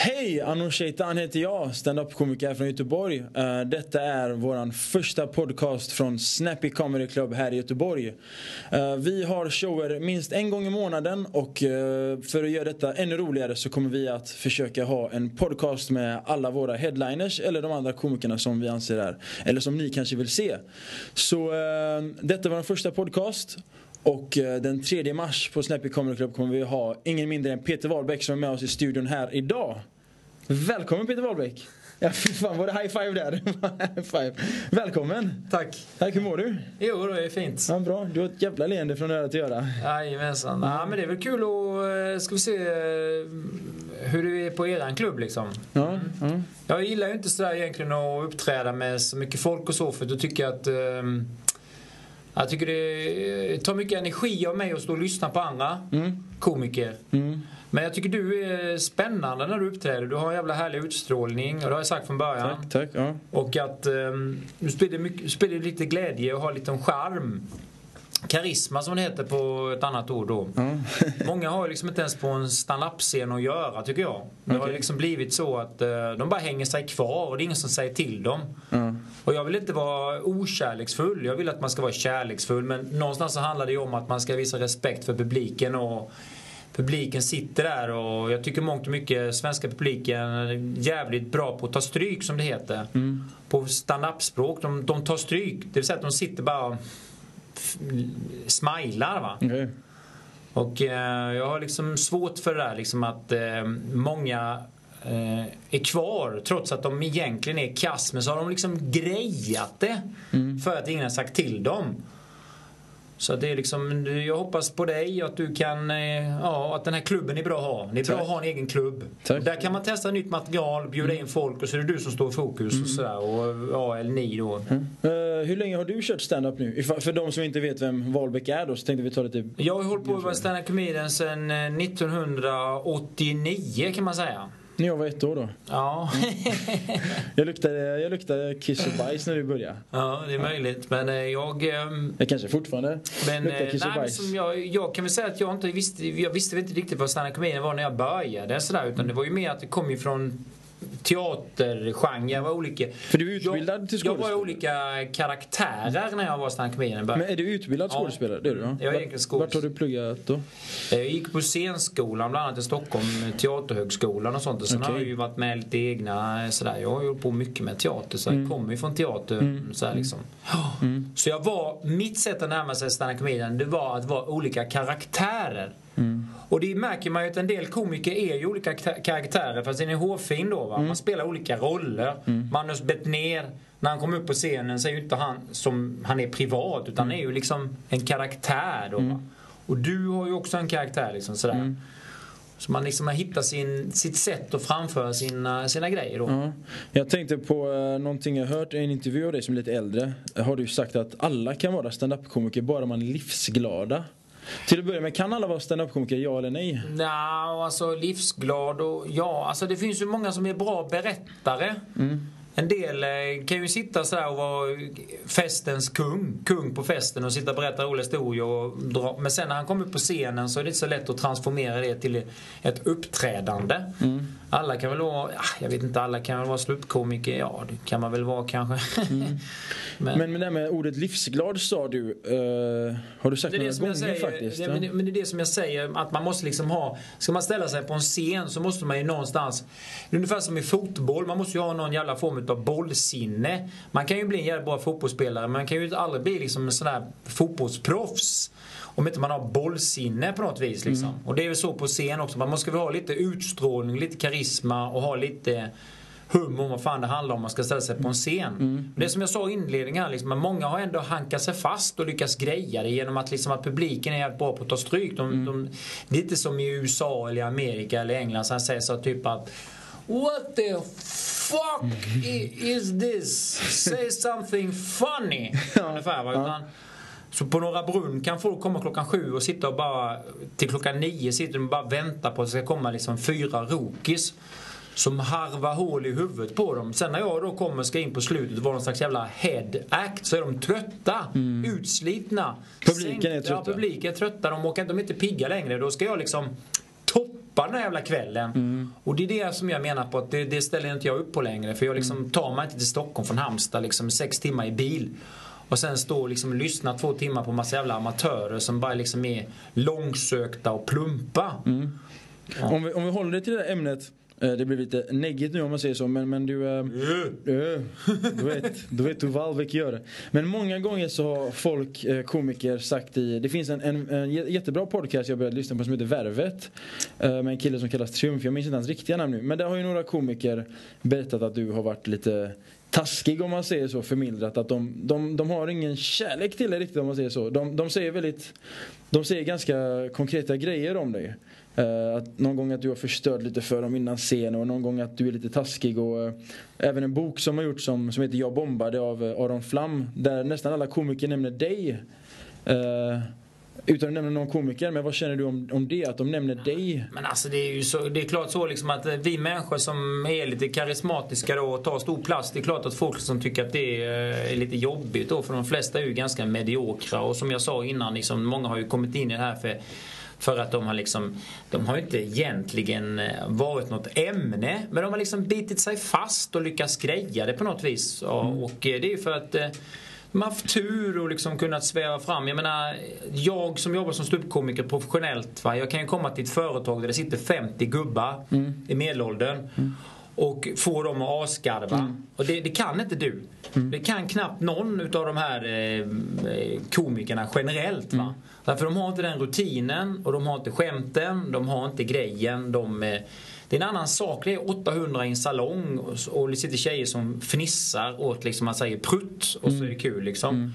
Hej! Anor Sheitan heter jag, standup-komiker från Göteborg. Uh, detta är vår första podcast från Snappy Comedy Club här i Göteborg. Uh, vi har shower minst en gång i månaden och uh, för att göra detta ännu roligare så kommer vi att försöka ha en podcast med alla våra headliners eller de andra komikerna som vi anser är, eller som ni kanske vill se. Så detta var den första podcast. Och eh, den 3 mars på Snappy Comedy Club kommer vi ha ingen mindre än Peter Wahlbeck som är med oss i studion här idag. Välkommen Peter Wahlbeck! Ja fy fan var det high five där? high five. Välkommen! Tack! Tack, hur mår du? Jo det är fint. Ja, bra, du har ett jävla leende från öra till öra. Jajamensan. Ja, men det är väl kul att, eh, ska vi se eh, hur det är på eran klubb liksom. Ja, mm. ja. Jag gillar ju inte sådär egentligen att uppträda med så mycket folk och så för då tycker jag att um, jag tycker det tar mycket energi av mig att stå och lyssna på andra mm. komiker. Mm. Men jag tycker du är spännande när du uppträder. Du har en jävla härlig utstrålning och det har jag sagt från början. Tack, tack. Ja. Och att um, du sprider, mycket, sprider lite glädje och har lite charm. Karisma som det heter på ett annat ord då. Mm. Många har ju liksom inte ens på en stand-up-scen att göra tycker jag. Det okay. har liksom blivit så att uh, de bara hänger sig kvar och det är ingen som säger till dem. Mm. Och jag vill inte vara okärleksfull. Jag vill att man ska vara kärleksfull. Men någonstans så handlar det ju om att man ska visa respekt för publiken och publiken sitter där och jag tycker mångt och mycket svenska publiken är jävligt bra på att ta stryk som det heter. Mm. På stand-up-språk. De, de tar stryk. Det vill säga att de sitter bara smilar va. Okay. Och eh, jag har liksom svårt för det där liksom att eh, många eh, är kvar trots att de egentligen är kass men så har de liksom grejat det mm. för att ingen har sagt till dem. Så det är liksom, jag hoppas på dig att du kan, eh, ja, att den här klubben är bra att ha. Det är bra att ha en egen klubb. Tack. Där kan man testa nytt material, bjuda in folk och så är det du som står i fokus mm. och sådär. Och, ja, eller ni då. Mm. Uh, hur länge har du kört stand-up nu? För de som inte vet vem Wahlbeck är då så tänkte vi ta lite... Jag har hållit på med stand-up comedian sedan 1989 eh, kan man säga. När jag var ett år då. Ja. jag, luktade, jag luktade kiss och bajs när du började. Ja, det är möjligt. Men eh, jag... Ehm, jag kanske fortfarande men, luktar kiss och bajs. Som jag, jag kan väl säga att jag inte visste, jag visste inte riktigt vad stand-up var när jag började. Sådär, utan det var ju mer att det kom ifrån teatergenre. var olika. För du är utbildad jag, till skådespelare? Jag var olika karaktärer när jag var stand Men är du utbildad ja. skådespelare? Det är du, ja. Jag är egen Vart har du pluggat då? Jag gick på scenskolan bland annat i Stockholm, Teaterhögskolan och sånt. Och sen okay. har jag ju varit med lite egna sådär. Jag har ju på mycket med teater så jag mm. kommer ju från teater. Mm. Så, liksom. Mm. så jag var, mitt sätt att närma sig stand det var att vara olika karaktärer. Mm. Och det märker man ju att en del komiker är ju olika karaktärer fast den är hårfin då. Va? Mm. Man spelar olika roller. Mm. Manus Bettner, när han kommer upp på scenen så är ju inte han som han är privat utan mm. är ju liksom en karaktär då. Mm. Och du har ju också en karaktär liksom sådär. Mm. Så man liksom har hittat sin, sitt sätt att framföra sina, sina grejer då. Ja. Jag tänkte på uh, någonting jag hört i en intervju av dig som är lite äldre. Har du sagt att alla kan vara standup-komiker bara man är livsglada. Till att börja med, kan alla vara standup-komiker, ja eller nej? Nej, alltså livsglad och ja. Alltså det finns ju många som är bra berättare. Mm. En del eh, kan ju sitta så och vara festens kung, kung på festen och sitta och berätta roliga historier. Och dra. Men sen när han kommer upp på scenen så är det inte så lätt att transformera det till ett uppträdande. Mm. Alla kan väl vara, jag vet inte, alla kan väl vara slutkomiker, ja det kan man väl vara kanske. Mm. men, men med det med ordet livsglad sa du, uh, har du sagt det några gånger säger, faktiskt? Det, men, men det är det som jag säger, att man måste liksom ha, ska man ställa sig på en scen så måste man ju någonstans, ungefär som i fotboll, man måste ju ha någon jävla form av bollsinne. Man kan ju bli en jävla bra fotbollsspelare men man kan ju aldrig bli liksom en sån där fotbollsproffs. Om inte man har bollsinne på något vis liksom. Mm. Och det är väl så på scen också. Man måste väl ha lite utstrålning, lite karisma och ha lite hum om vad fan det handlar om man ska ställa sig på en scen. Mm. Det som jag sa i inledningen här, liksom, många har ändå hankat sig fast och lyckats greja det genom att, liksom, att publiken är bra på att ta stryk. De, mm. de, det är inte som i USA eller Amerika eller England som säger så typ att What the fuck is this? Say something funny. Ungefär va. Utan, så på Norra Brunn kan folk komma klockan sju och sitta och bara till klockan nio sitter de och bara väntar på att det ska komma liksom fyra rookies som harvar hål i huvudet på dem. Sen när jag då kommer och ska in på slutet och vara någon slags jävla head act så är de trötta, mm. utslitna. Publiken är trötta. Ja, publiken är trötta. De, åker, de är inte pigga längre. Då ska jag liksom toppa den här jävla kvällen. Mm. Och det är det som jag menar på att det, det ställer inte jag upp på längre. För jag liksom Mm. tar mig inte till Stockholm från Halmstad liksom sex timmar i bil. Och sen stå och liksom lyssna två timmar på massa jävla amatörer som bara liksom är långsökta och plumpa. Mm. Om, vi, om vi håller det till det där ämnet. eh, Det blir lite neggigt nu om man säger så men, men du... eh, Du vet, du vet hur Wallbeck gör. Men många gånger så har folk, komiker, sagt i... Det finns en, en, en jä- jättebra podcast jag började lyssna på som heter Värvet. Med en kille som kallas Triumf. Jag minns inte hans riktiga namn nu. Men där har ju några komiker berättat att du har varit lite taskig om man säger så, förmildrat. Att de, de, de har ingen kärlek till dig riktigt om man säger så. De, de säger väldigt... De säger ganska konkreta grejer om dig. Eh, att någon gång att du har förstört lite för dem innan scen och någon gång att du är lite taskig. Och, eh, även en bok som har gjorts som, som heter Jag bombade av eh, Aron Flam. Där nästan alla komiker nämner dig. Eh, utan att nämna någon komiker. Men vad känner du om, om det? Att de nämner dig? Men alltså det är ju så, det är klart så liksom att eh, vi människor som är lite karismatiska då och tar stor plats. Det är klart att folk som tycker att det är, är lite jobbigt då. För de flesta är ju ganska mediokra. Och som jag sa innan, liksom, många har ju kommit in i det här för för att de har liksom, de har ju inte egentligen eh, varit något ämne. Men de har liksom bitit sig fast och lyckats greja det på något vis. Och, och eh, det är ju för att har haft tur och liksom kunnat sväva fram. Jag menar, jag som jobbar som ståuppkomiker professionellt. Va? Jag kan ju komma till ett företag där det sitter 50 gubbar i medelåldern. Och få dem att asgarva. Och det, det kan inte du. Det kan knappt någon utav de här eh, eh, komikerna generellt. Va? Därför de har inte den rutinen och de har inte skämten, de har inte grejen. De, eh, det är en annan sak. Det är 800 i en salong och, det sitter tjejer som fnissar åt liksom man säger prutt och så är det kul liksom.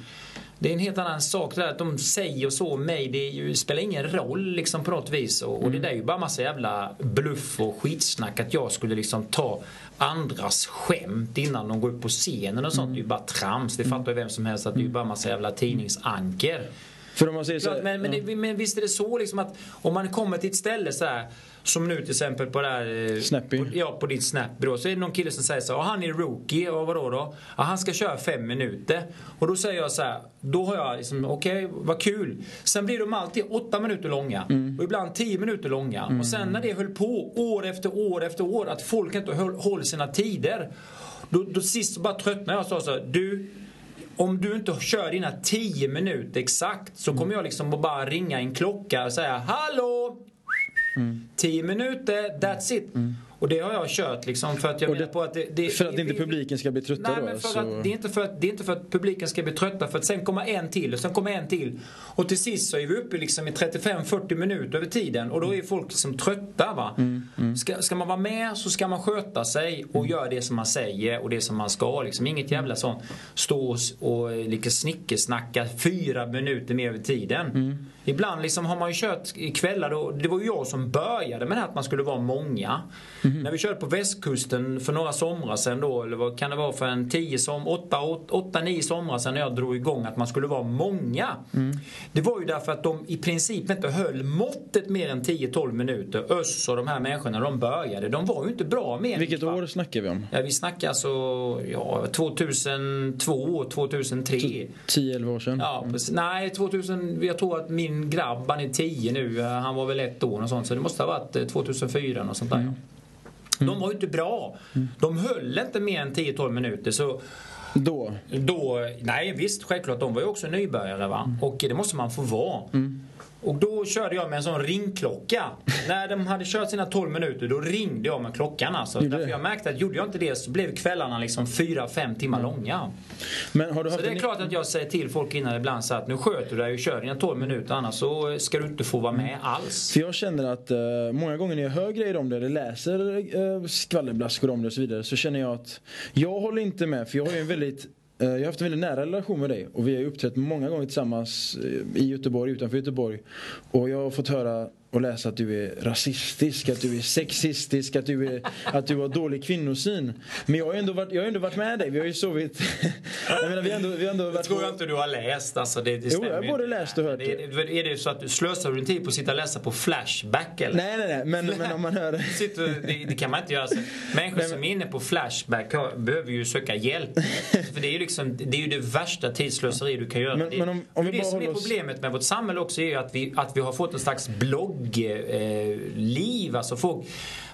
Det är en helt annan sak det där att de säger så om mig. Det ju, spelar ingen roll liksom på något vis. Och, och det där är ju bara massa jävla bluff och skitsnack att jag skulle liksom ta andras skämt innan de går upp på scenen och sånt. Det är ju bara trams. Det fattar ju vem som helst att det är ju bara massa jävla tidningsanker. För om man säger så Klart, men, men, ja. det, men visst är det så liksom att om man kommer till ett ställe så här som nu till exempel på det här... eh, Snappy. På, ja, på ditt Snappy då. Så är det någon kille som säger så här, "Ja, han är rookie, och vadå då? Ja, han ska köra fem minuter. Och då säger jag så här, då har jag liksom, okej, vad kul. Sen blir de alltid åtta minuter långa. Och ibland tio minuter långa. Och sen när det höll på år efter år efter år, att folk inte höll, höll sina tider. Då, då sist bara tröttnade jag och sa så här, du, om du inte kör dina 10 minuter exakt så kommer jag liksom att bara ringa en klocka och säga Hallå! 10 minuter, that's it. Och det har jag kört liksom för att jag det- på att det, det För att inte publiken ska bli trötta Nej, då? men för så... att, det, är inte för att, det är inte för att publiken ska bli trötta för att sen kommer en till och sen kommer en till. Och till sist så är vi uppe liksom i 35-40 minuter över tiden och då är folk liksom trötta va. Mm, Ska, ska man vara med så ska man sköta sig och göra det som man säger och det som man ska. Liksom. Inget jävla sånt stå och, och liksom snickersnacka fyra minuter mer över tiden. Ibland liksom har man ju kört i kvällar då, det var ju jag som började med det här att man skulle vara många. Mm. När vi körde på västkusten för några somrar sedan då, eller vad kan det vara för en 10 som, 8, 8, 9 somrar sedan när jag drog igång att man skulle vara många. Mm. Det var ju därför att de i princip inte höll måttet mer än 10-12 minuter. Öss och de här människorna de började, de var ju inte bra mer. Vilket år snackar vi om? Ja, vi snackar alltså ja, 2002, 2003. 10-11 år sedan? Ja, precis. Nej, 2000, jag tror att min grabb, han är 10 nu, han var väl ett år och sånt, så det måste ha varit eh, 2004 och sånt där. Mm. De var ju inte bra. De höll inte mer än 10-12 minuter. Så Då? då, nej visst, självklart, de var ju också nybörjare va. Mm. Och det måste man få vara. Och då körde jag med en sån ringklocka. När de hade kört sina 12 minuter, då ringde jag med klockan alltså. Gjorde Därför jag märkte att gjorde jag inte det så blev kvällarna liksom 4-5 timmar långa. Men har du Så haft det är en... klart att jag säger till folk innan ibland så att nu sköter du dig och kör dina 12 minuter annars så ska du inte få vara med alls. För jag känner att eh, många gånger när jag hör grejer om det eller läser uh, skvallerblaskor om det och så vidare så känner jag att jag håller inte med för jag har ju en väldigt Eh, jag har haft en väldigt nära relation med dig och vi har ju uppträtt många gånger tillsammans eh, i Göteborg, utanför Göteborg. Och jag har fått höra och läsa att du är rasistisk, att du är sexistisk, att du, är, att du har dålig kvinnosyn. Men jag har ju ändå varit, jag har ändå varit med dig, vi har ju sovit... jag menar, vi har ändå, vi har ändå Det varit tror på- jag inte du har läst. Alltså, det, det Jo, jag har både läst och hört det. Är, är det så att du slösar din tid på att sitta och läsa på Flashback eller? Nej, nej, nej, men, men om man hör... Sitter, det, det kan man inte göra. Så. Människor som är inne på Flashback har, behöver ju söka hjälp. För det är ju, liksom, det, är ju det värsta tidsslöseri du kan göra. Men- det, men om- om vi det bara som är problemet med vårt samhälle också är ju att vi, att vi har fått en slags bloggliv. Alltså folk,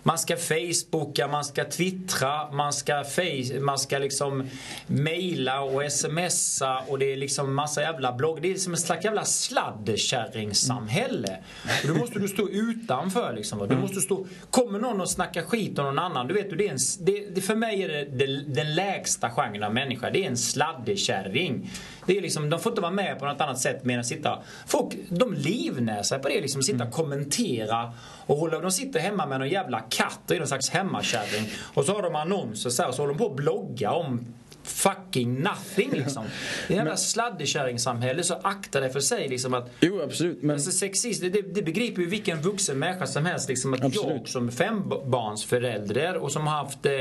man ska facebooka, man ska twittra, man ska, face, man ska liksom mejla och smsa och det är liksom massa jävla blogg. Det är som ett slags jävla sladdkärringsamhälle. Och då måste du stå utanför liksom. Du måste stå, kommer någon och snackar skit om någon annan, du vet det är en, det, det, för mig är det, det den lägsta genren av människa. Det är en sladdekärring. Det är liksom, de får inte vara med på något annat sätt mer än sitta... Folk, de livnär sig på det liksom. Sitta och kommentera och hålla, de sitter hemma med någon jävla katt och är någon slags hemmakärring. Och så har de annonser så här, och så håller de på att blogga om fucking nothing liksom. Det är jävla sladdekärringsamhälle så akta dig för sig liksom att... Jo absolut men... Alltså sexist, det, det begriper ju vilken vuxen människa som helst liksom att absolut. jag som fembarnsförälder och som har haft eh,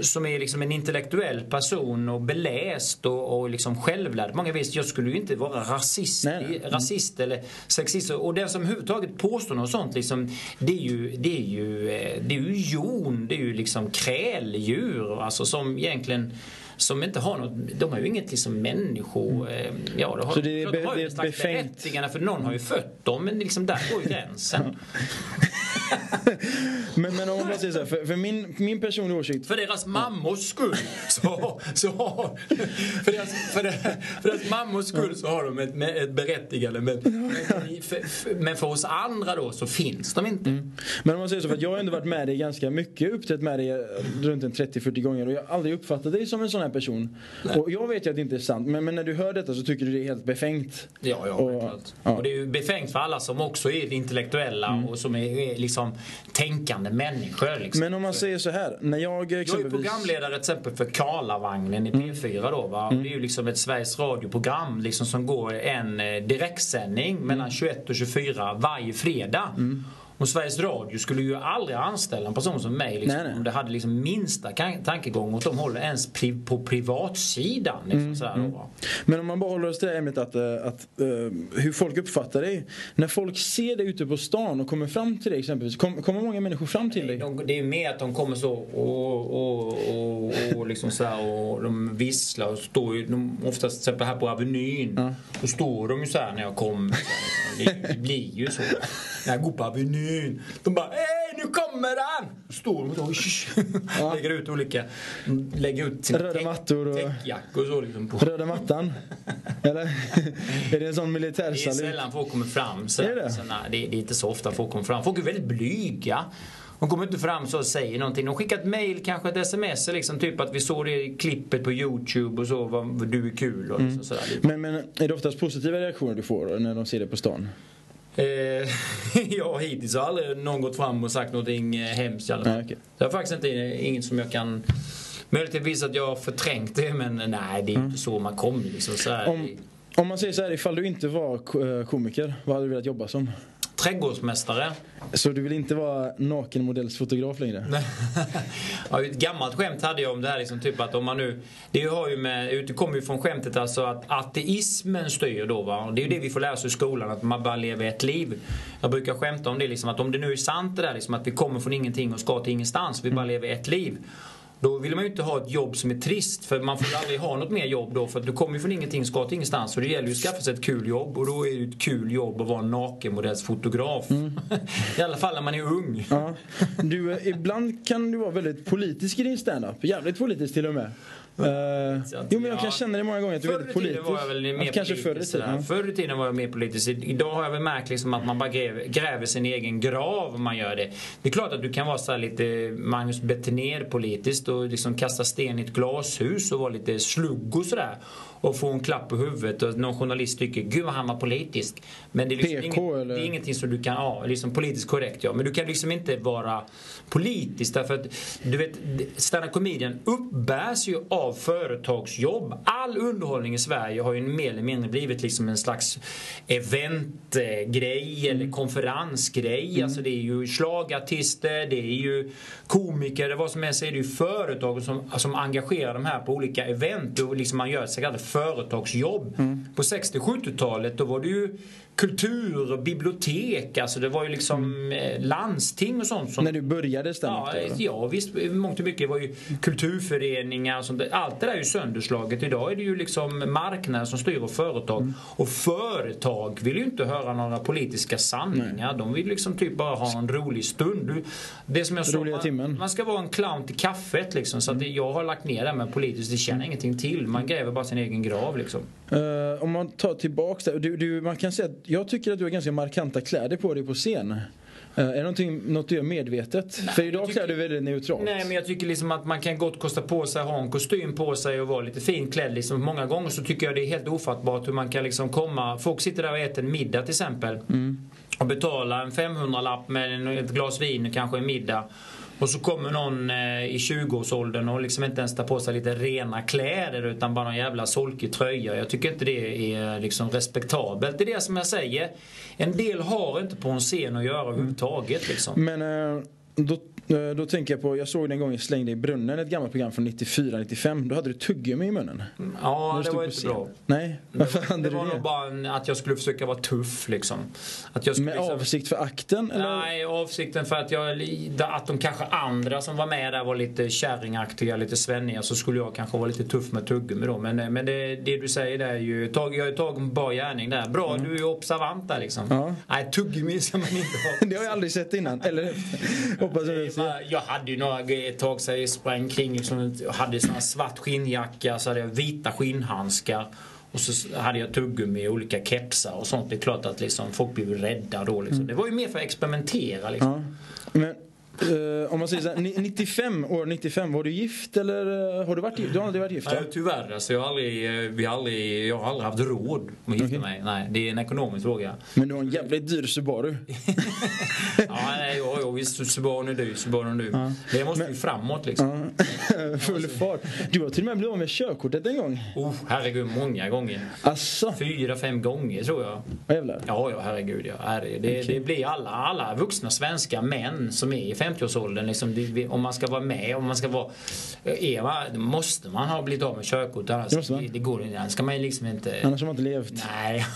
som är liksom en intellektuell person och beläst och, och liksom självlärd. Många vis, jag skulle ju inte vara rasist, Nej. rasist eller sexist. Och den som överhuvudtaget påstår något sånt, liksom, det är ju, det är ju, eh, det är ju jon, det är ju liksom kräldjur. Alltså som egentligen som inte har något, de har ju inget liksom människo... Mm. Eh, ja, de har, så det är, de har ju ett slags berättigande för någon har ju fött dem men liksom där går ju gränsen. men, men om man bara säger så här, för, för, min, min personliga åsikt. För deras mammors skull så, så har, för, deras, för, deras, för deras mammors skull så har de ett, ett berättigande. Men, för, men för oss andra då så finns de inte. Mm. Men om man säger så, för jag har ändå varit med dig ganska mycket, uppträtt med dig runt en 30-40 gånger och jag har aldrig uppfattat dig som en sån här person. Nej. Och jag vet ju att det inte är sant, men, men, när du hör detta så tycker du det är helt befängt. Ja, ja, och, ja. och det är ju befängt för alla som också är intellektuella mm. och som är, liksom tänkande människor. Liksom. Men om man säger så här, när jag exempelvis... Jag är programledare till exempel för Karlavagnen i P4 då va. Mm. Det är ju liksom ett Sveriges radioprogram liksom som går en eh, direktsändning mellan 21 mm. och 24 varje fredag. Mm. Och Sveriges Radio skulle ju aldrig anställa en person som mig liksom, nej, nej. om det hade liksom minsta tankegång åt de håller ens pri på privatsidan. Liksom, mm, sådär, mm. Men om man bara håller oss till det ämnet att, eh, att uh, hur folk uppfattar dig. När folk ser dig ute på stan och kommer fram till dig exempelvis. Kom, kommer många människor fram till dig? De, det är mer att de kommer så och, och, och, och liksom så här, och de visslar och står ju, de, oftast till exempel här på Avenyn. Ja. Då står de ju så här när jag kommer. Det, det blir ju så. När jag går på Avenyn. De bara Hej, nu kommer han! Står de och lägger ut olika... Lägger ut sina Röda mattor och... täckjackor så liksom. På. Röda mattan? Eller? är det en sån militärsalut? Det är sällan folk kommer fram. Så, är det? Så, nej, det, det är inte så ofta folk kommer fram. Folk är väldigt blyga. De kommer inte fram så och säger någonting. De skickar ett mail, kanske ett sms, liksom, typ att vi såg det i klippet på Youtube och så, vad, du är kul och liksom, mm. sådär. Men, men är det oftast positiva reaktioner du får när de ser det på stan? Eh, ja, hittills har aldrig någon gått fram och sagt någonting eh, hemskt i alla fall. Okay. Det är faktiskt inte, inget som jag kan... Möjligtvis att jag har förträngt det men nej, det är mm. inte så man kommer liksom. Så om, om man säger så här, ifall du inte var eh, komiker, vad hade du velat jobba som? Trädgårdsmästare. Så du vill inte vara nakenmodellsfotograf längre? ja, ett gammalt skämt hade jag om det här liksom, typ att om man nu... Det har ju med, det kommer ju från skämtet alltså att ateismen styr då va. Det är ju det vi får lära oss i skolan, att man bara lever ett liv. Jag brukar skämta om det liksom att om det nu är sant det där liksom att vi kommer från ingenting och ska till ingenstans, vi bara lever ett liv. Då vill man ju inte ha ett jobb som är trist för man får ju aldrig ha något mer jobb då för du kommer ju från ingenting ska till ingenstans. Så det gäller ju att skaffa sig ett kul jobb och då är det ju ett kul jobb att vara nakenmodellsfotograf. Mm. I alla fall när man är ung. Ja. Du, eh, ibland kan du vara väldigt politisk i din standup. Jävligt politisk till och med. Uh, jo men jag kan känna det många gånger att du är väldigt politisk. Var jag väl mer kanske förr i tiden. Förr i tiden var jag mer politisk. Idag har jag väl märkt liksom att man bara gräver, gräver sin egen grav om man gör det. Det är klart att du kan vara så lite Magnus Betnér politiskt och liksom kasta sten i ett glashus och vara lite slugg och sådär och få en klapp på huvudet och någon journalist tycker gud vad han var politisk. Men det är, liksom PK, inget, eller? det är ingenting som du kan, ja, liksom politiskt korrekt ja. Men du kan liksom inte vara politisk därför att du vet, stand comedian uppbärs ju av företagsjobb. All underhållning i Sverige har ju mer eller mindre blivit liksom en slags eventgrej eller konferensgrej. Mm. Alltså det är ju slagartister, det är ju komiker, vad som helst är det ju företag som, som engagerar de här på olika event och liksom man gör så kallat företagsjobb. Mm. På 60-70-talet då var det ju kultur och bibliotek. Alltså det var ju liksom mm. landsting och sånt. Som, När du började stand ja, ja, visst. Mångt och mycket. Det var ju kulturföreningar och sånt. Allt det där är ju sönderslaget. Idag är det ju liksom marknaden som styr och företag. Mm. Och företag vill ju inte höra några politiska sanningar. Nej. De vill liksom typ bara ha en rolig stund. Det som jag sa, man, man, ska vara en clown till kaffet liksom. Så att det, jag har lagt ner det med politiskt. Det känner ingenting till. Man gräver bara sin egen grav liksom. Uh, om man tar tillbaks det. Du, du, man kan säga att jag tycker att du har ganska markanta kläder på dig på scen. Uh, är det något du gör medvetet? Nej, För idag tycker, klär du väldigt neutralt. Nej men jag tycker liksom att man kan gott kosta på sig att ha en kostym på sig och vara lite finklädd. Liksom. Många gånger så tycker jag det är helt ofattbart hur man kan liksom komma... Folk sitter där och äter en middag till exempel. Mm. Och betalar en 500-lapp med ett glas vin kanske en middag. Och så kommer någon eh, i 20-årsåldern och liksom inte ens tar på sig lite rena kläder utan bara någon jävla solkig tröja. Jag tycker inte det är eh, liksom respektabelt. Det är det som jag säger. En del har inte på en scen att göra överhuvudtaget. Liksom. Men eh, då Eh, då tänker jag på, jag såg den gången slängde i brunnen ett gammalt program från 94-95. Då hade du tuggummi i munnen. Ja, det var inte scen. bra. Nej, varför hade det du det? var nog bara att jag skulle försöka vara tuff liksom. Att jag skulle, Med liksom... avsikt för akten? Eller? Nej, avsikten för att jag, att de kanske andra som var med där var lite kärringaktiga, lite svenniga. Så skulle jag kanske vara lite tuff med tuggummi då. Men, men det, det du säger där är ju, tag, jag har ju tagit en bra gärning där. Bra, mm. du är ju observant där liksom. Ja. Nej, tuggummi ska man inte ha. det har jag aldrig sett innan. Eller hoppas jag jag hade ju några ett tag så jag sprang kring liksom, jag hade sån svart skinnjacka, så hade jag vita skinnhandskar. Och så hade jag tuggummi i olika kepsar och sånt. Det är klart att liksom, folk blev rädda då. Liksom. Mm. Det var ju mer för att experimentera. Liksom. Ja. Men Uh, om man säger så här, 95, år 95, var du gift eller uh, har du varit gift? Du har aldrig varit gift? Nej, tyvärr. Alltså, jag, har aldrig, eh, vi har aldrig, jag har aldrig haft råd att gifta okay. mig. Nej, det är en ekonomisk fråga. Men du har en jävligt dyr Subaru. ja, nej, ja, ja, visst. Subaru är dyr. Subaru är dyr. Ja. Det måste ju framåt liksom. Ja. Full fart. Du har till och med blivit av med körkortet en gång. Oh, herregud, många gånger. Asså? Fyra, fem gånger tror jag. Vad jävlar? Ja, ja, herregud. Ja. Det, det, okay. det blir alla, alla vuxna svenska män som är i 50-årsåldern. Liksom, om man ska vara med, om man ska vara... Är man, måste man ha blivit av med körkort. Annars, det, det går inte. Annars ska man liksom inte... Annars har man inte levt. Nej.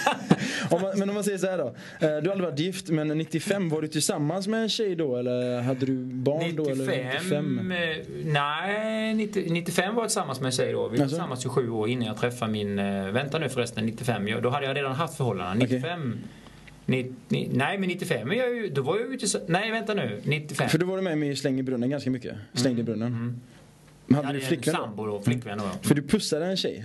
om man, men om man säger så här då. Eh, du har aldrig varit gift, men 95, var du tillsammans med en tjej då? Eller hade du barn 95, då? Eller 95? Eh, nej, 90, 95 var jag tillsammans med en tjej då. Vi var alltså? tillsammans i sju år innan jag träffade min... Eh, vänta nu förresten, 95. Då hade jag redan haft förhållanden. 95 okay. Ni, ni, nej men 95 är jag ju, då var jag ute Nej vänta nu, 95. För då var du med mig i Släng i brunnen ganska mycket. Släng mm. i brunnen. Mm. Hade du flickvän sambo då? Flickvän då. Mm. För du pussade en tjej.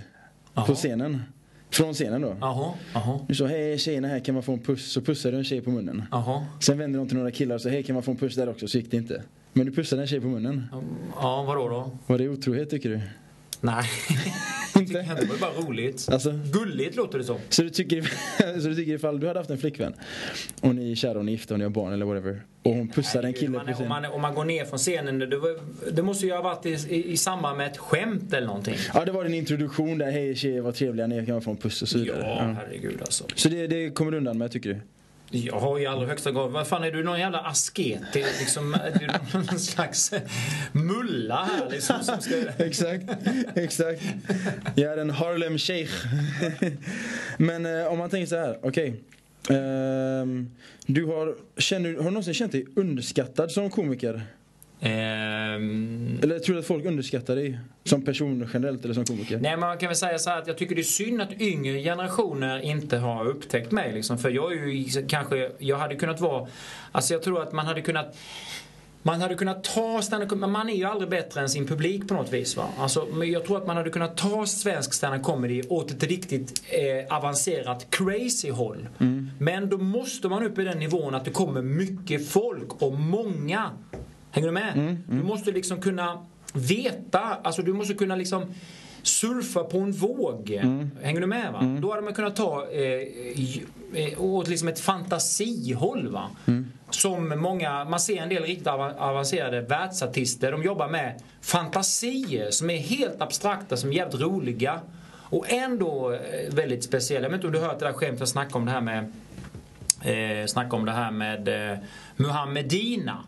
Aha. På scenen. Från scenen då. Aha, aha. Du sa hej tjejerna här kan man få en puss. Så pussade du en tjej på munnen. Aha. Sen vände de till några killar och sa hej kan man få en puss där också. Så gick det inte. Men du pussade en tjej på munnen. Ja, vadå då? Var det otrohet tycker du? Nej. Inte? Det var ju bara roligt. Alltså, Gulligt låter det som. Så du, tycker, så du tycker ifall du hade haft en flickvän och ni är kära och ni är gifta och ni har barn eller whatever och hon pussar en kille man, på scenen. Om man, om man går ner från scenen, det, det måste ju ha varit i, i, i, samband med ett skämt eller någonting. Ja, det var en introduktion där. Hej tjejer, vad trevliga ni är, kan man få en puss och så vidare. Ja, herregud alltså. Så det, det kommer du undan med tycker du? Ja, i allra högsta grad. Vad fan, är du någon jävla asket? Liksom, är du någon slags mulla här liksom? Som ska... exakt, exakt. Jag är en Harlem Sheikh. Men eh, om man tänker så här, okej. Okay. Eh, du har, känner, har du någonsin känt dig underskattad som komiker? Um, eller tror du att folk underskattar dig som person generellt eller som komiker? Nej men man kan väl säga så att jag tycker det är synd att yngre generationer inte har upptäckt mig liksom. För jag är ju kanske, jag hade kunnat vara, alltså jag tror att man hade kunnat man hade kunnat ta stand men man är ju aldrig bättre än sin publik på något vis. Va? Alltså, men jag tror att man hade kunnat ta svensk stand comedy åt ett riktigt eh, avancerat crazy håll. Mm. Men då måste man upp i den nivån att det kommer mycket folk och många Hänger du med? Mm, mm. Du måste liksom kunna veta, alltså du måste kunna liksom surfa på en våg. Mm. Hänger du med? Va? Mm. Då hade man kunnat ta eh, eh, åt liksom ett fantasihåll. Va? Mm. Som många, man ser en del riktigt avancerade världsartister, de jobbar med fantasier som är helt abstrakta, som är jävligt roliga. Och ändå eh, väldigt speciella. Jag vet inte om du hört det där skämtet jag snackade om det här med eh, om det här med eh, Muhammedina.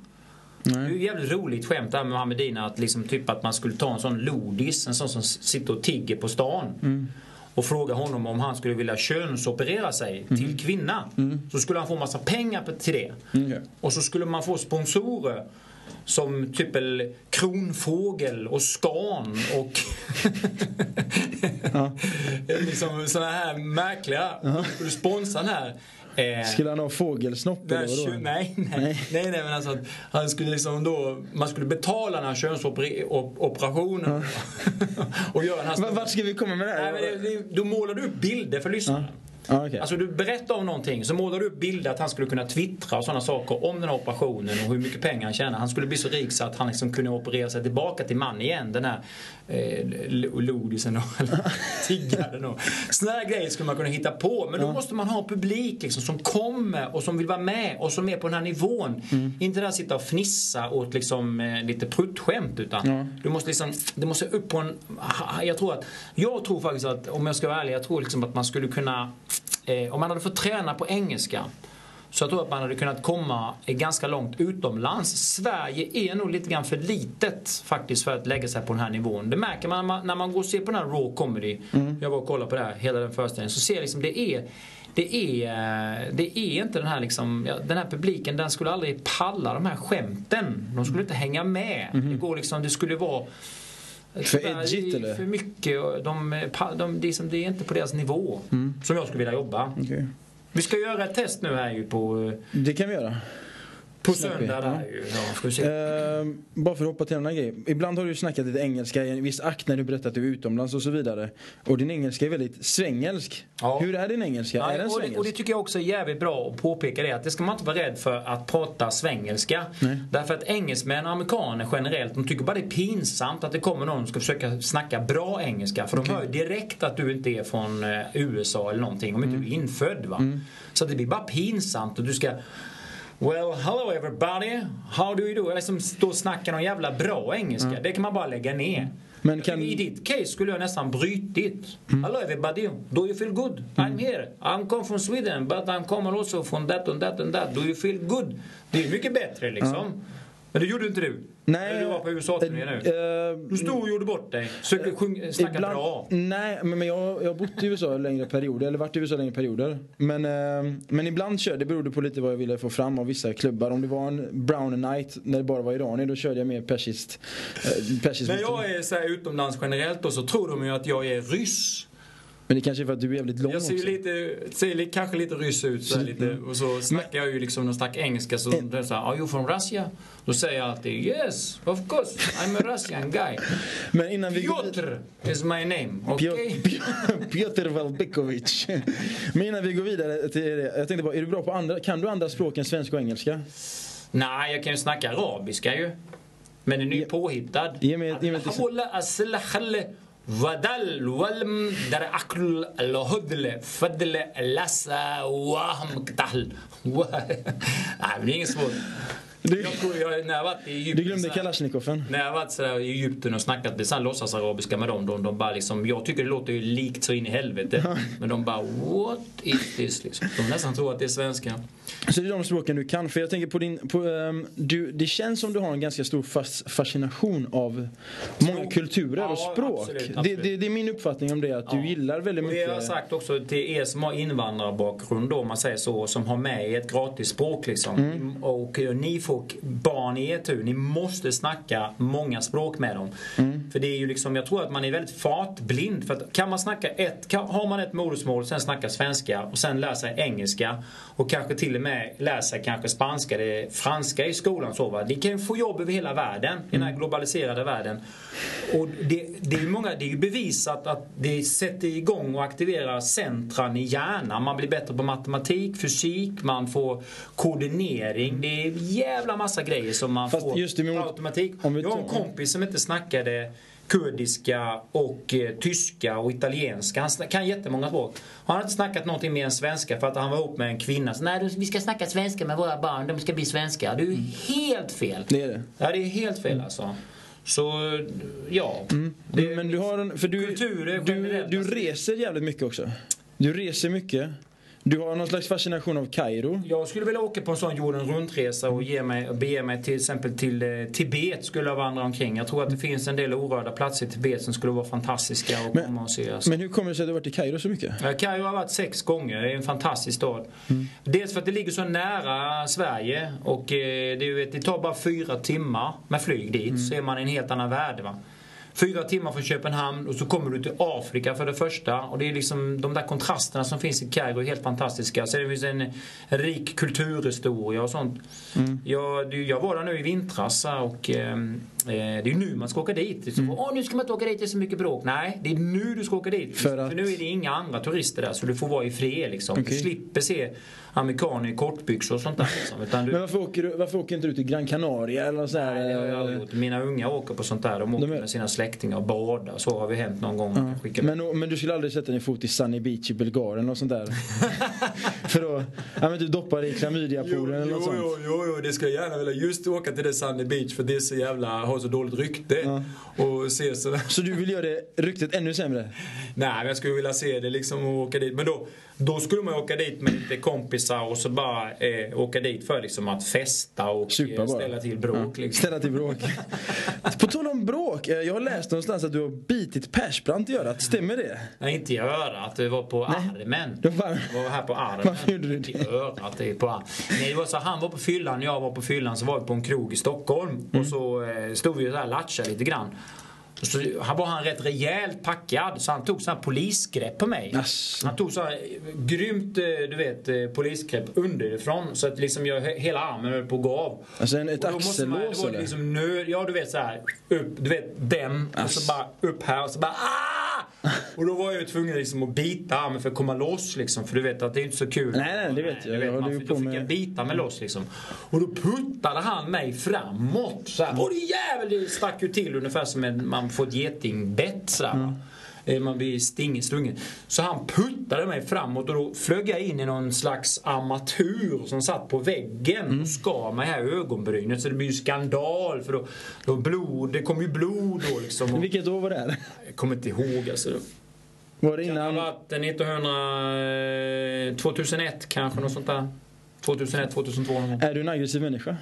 Nej. Det är ju jävligt roligt skämt det här med Mohammedina att liksom typ att man skulle ta en sån lodis, en sån som sitter och tigger på stan. Mm. och fråga honom om han skulle vilja könsoperera sig till kvinna. Så skulle han få massa pengar till det. Okej. Och så skulle man få sponsorer som typ el Kronfågel och Scan och liksom såna här märkliga. Skulle sponsra den här. Eh, Skulle han ha fågelsnopp eller vadå? nej, nej, Nej. nej, nej, men alltså han skulle liksom då, man skulle betala den här könsoperationen och göra den här Va- Vart ska vi komma med det här? Nej, men det, det, då målar du upp bilder för lyssnarna. Ja, okej. Alltså du berättar om någonting så målar du upp bilder att han skulle kunna twittra och sådana saker om den här operationen och hur mycket pengar han tjänar. Han skulle bli så rik så att han liksom kunde operera sig tillbaka till man igen. Den här eh, lodisen och tiggaren och sådana här grejer skulle man kunna hitta på. Men då måste man ha publik liksom som kommer och som vill vara med och som är på den här nivån. Inte där sitta och fnissa åt liksom eh, lite pruttskämt utan du måste liksom, det måste upp på en, jag tror att, jag tror faktiskt att om jag ska vara ärlig, jag tror liksom att man skulle kunna eh, om man hade fått träna på engelska så jag tror att man hade kunnat komma eh, ganska långt utomlands. Sverige är nog lite grann för litet faktiskt för att lägga sig på den här nivån. Det märker man när man, går och ser på den här raw comedy. Jag var och kollade på det här, hela den föreställningen. Så ser jag liksom det är det är, eh, det är inte den här liksom, ja, den här publiken, den skulle aldrig palla de här skämten. De skulle inte hänga med. Det går liksom, det skulle vara För edgigt, eller? För mycket. och De, pa- de, det, är som, det är inte på deras nivå som jag skulle vilja jobba. Okej. Vi ska göra ett test nu här ju på, Det kan vi göra. På söndag. Där, ju. Ja. Ehm, bara för att hoppa till en annan grej. Ibland har du snackat lite engelska i en viss akt när du berättat att du är utomlands och så vidare. Och din engelska är väldigt svengelsk. Ja. Hur är din engelska? Ja, är den och, det, svengelsk? och det tycker jag också är jävligt bra att påpeka det att det ska man inte vara rädd för att prata svengelska. Därför att engelsmän och amerikaner generellt, de tycker bara det är pinsamt att det kommer någon som ska försöka snacka bra engelska. För de hör ju direkt att du inte är från eh, USA eller någonting, om inte du är infödd. Va? Så att det blir bara pinsamt och du ska Well, hello everybody. How do you do? Eller stå och snacka någon jävla bra engelska. Det kan man bara lägga ner. Men kan- I ditt case skulle jag nästan brytit. Hello everybody. Do you feel good? I'm here. I'm come from Sweden but I'm coming also from that and that and that. Do you feel good? Det är mycket bättre liksom. Men det gjorde inte du. Nej. När du var på USA-turné nu. Eh, Du stod och gjorde bort dig. Försökte sjung- snacka Ibland, bra. Nej, men men jag, jag har bott i USA längre perioder, eller varit i USA längre perioder. Men, eh, men ibland körde, det berodde på lite vad jag ville få fram av vissa klubbar. Om det var en brown night när det bara var iranier, då körde jag mer persiskt. Eh, persiskt När jag är så här utomlands generellt då så tror de ju att jag är ryss. Men det kanske är för att du är jävligt lång Jag ser ju också. lite, ser li- kanske lite ryss ut så här, lite, och så snackar jag ju liksom någon slags engelska så det är så här, Are you from Russia? Då säger jag alltid Yes, of course, I'm a Russian guy. Men innan vi Piotr is my name, okej? Piotr, Piotr, Valbekovic. Men innan vi går vidare till det. Jag tänkte bara, är du bra på andra, kan du andra språk än svenska och engelska? Nej, jag kan ju snacka arabiska ju. Men den är ju påhittad. ge mig- ge mig ودل ولم در عقل الهدل فدل لسا وهم كتحل عاملين سبوت det. Du- Jag tror jag, när jag varit i Egypten Du glömde Kalashnikovfen. När jag varit sådär i Egypten och snackat med låtsasarabiska med dem, de, de bara liksom, jag tycker det låter ju likt så in i helvete. Men de bara, what is this? Liksom. De nästan tror att det är svenska. Så det är de språken du kan. För jag tänker på din, på, ehm, du, det känns som du har en ganska stor fas, fascination av många kulturer och Ja, språk. absolut, Det, absolut. det, det är min uppfattning om det, att du Ja. gillar väldigt Och det mycket. har jag sagt också till er som har invandrarbakgrund då, om man säger så, som har med ett gratisspråk liksom. Mm. Och eh, ni får barn i er tur, ni måste snacka många språk med dem. Mm. För det är ju liksom, jag tror att man är väldigt fartblind. För att kan man snacka ett, kan, har man ett modersmål, sen snacka svenska och sen lära sig engelska och kanske till och med lära sig kanske spanska, det franska i skolan så va. Ni kan ju få jobb över hela världen, i den här globaliserade världen. Och det, det är ju många, det är ju bevisat att det sätter igång och aktiverar centran i hjärnan. Man blir bättre på matematik, fysik, man får koordinering. Det är en jävla massa grejer som man Fast får just per automatik. om vi Jag har en kompis som inte snackade kurdiska och eh, tyska och italienska. Han kan jättemånga språk. Han har inte snackat någonting mer än svenska för att han var ihop med en kvinna. Så, Nej, du- vi ska snacka svenska med våra barn. De ska bli svenska. Det är ju helt fel. Det är det. Ja, det är helt fel alltså. Så, ja. Det, Men du har en, för du, Kulturer du, du alltså. reser jävligt mycket också. Du reser mycket. Du har någon slags fascination av Kairo. Jag skulle vilja åka på en sån jorden runt-resa och ge mig, bege mig till exempel till eh, Tibet skulle jag vandra omkring. Jag tror att det finns en del orörda platser i Tibet som skulle vara fantastiska att Men- komma och se. Alltså. Men hur kommer det sig att du varit i Kairo så mycket? Kairo har varit sex gånger. Det är en fantastisk stad. Dels för att det ligger så nära Sverige och eh, det, är det tar bara fyra timmar med flyg dit så är man i en helt annan värld. Va? Fyra timmar från Köpenhamn och så kommer du till Afrika för det första. Och det är liksom de där kontrasterna som finns i Kairo är helt fantastiska. Sen finns en, en rik kulturhistoria och sånt. Jag, det- jag var där nu i vintras och eh, eh, det är ju nu man ska åka dit. Så, Åh, nu ska man inte åka dit, det är så mycket bråk. Nej, det är nu du ska åka dit. För att- nu är det inga andra turister där så du får vara i fred liksom. Du Okej. slipper se amerikaner i kortbyxor och sånt där. Liksom. Du, Men varför åker, du, varför åker inte du till Gran Canaria eller så här? Nej, det har jag aldrig gjort. Mina unga åker på sånt där. De åker De med sina släktingar och badar. Så har vi hänt någon gång. Med. Men, men du skulle aldrig sätta din fot i Sunny Beach i Bulgarien och sånt där? För då, ja men du doppar i klamydiapoolen eller något sånt? jo, jo, det ska jag gärna vilja. Just åka till det Sunny Beach för det är så jävla, har så dåligt rykte. Ja. Och se sådär. Så du vill göra det ryktet ännu sämre? Nej, men jag skulle vilja se det liksom och åka dit. Men då, då skulle man åka dit med lite kompisar och så bara eh, åka dit för liksom att festa och eh, bara. ställa till bråk. Ja, Liksom. Ställa till bråk. På tal om bråk, eh, jag har läst någonstans att du har bitit Persbrandt i örat, stämmer det? Nej, inte i örat. Det var på Nej. armen. Det var- var här på armen. Varför gjorde du det? Inte i örat. Det är på armen. Nej, det var så han var på fyllan, jag var på fyllan. Så var vi på en krog i Stockholm. Mm. Och så eh, stod vi och latchade lite grann. Och så han var han rätt rejält packad så han tog sån här polisgrepp på mig. Asså. Han tog så här eh, grymt eh, du vet, eh, polisgrepp underifrån så att liksom jag, hela armen höll på att gå av. Alltså en, ett Och axellås eller? liksom nöd, ja du vet så här, upp, du vet den och Ass. så bara upp här och så bara ah! Och då var jag ju tvungen liksom att bita armen för att komma loss liksom för du vet att det är inte så kul. Nej, nej, det vet jag. Du vet, Jag man, då fick med- jag bita mig loss liksom. Och då puttade han mig framåt så här. Och det jävel, det stack ju till ungefär som en, man får ett getingbett så här, va. Eh, Man blir sting, stungen. Så han puttade mig framåt och då flög jag in i någon slags armatur som satt på väggen Mm. och skar mig här i ögonbrynet. Så det blir ju skandal för då, då blod, det kom ju blod då liksom. Och, Vilket år var det här? jag kommer inte ihåg alltså. Var det det innan? varit 1900, eh, 2001 kanske, något sånt där. 2001, 2002 någon gång. Är du en aggressiv människa?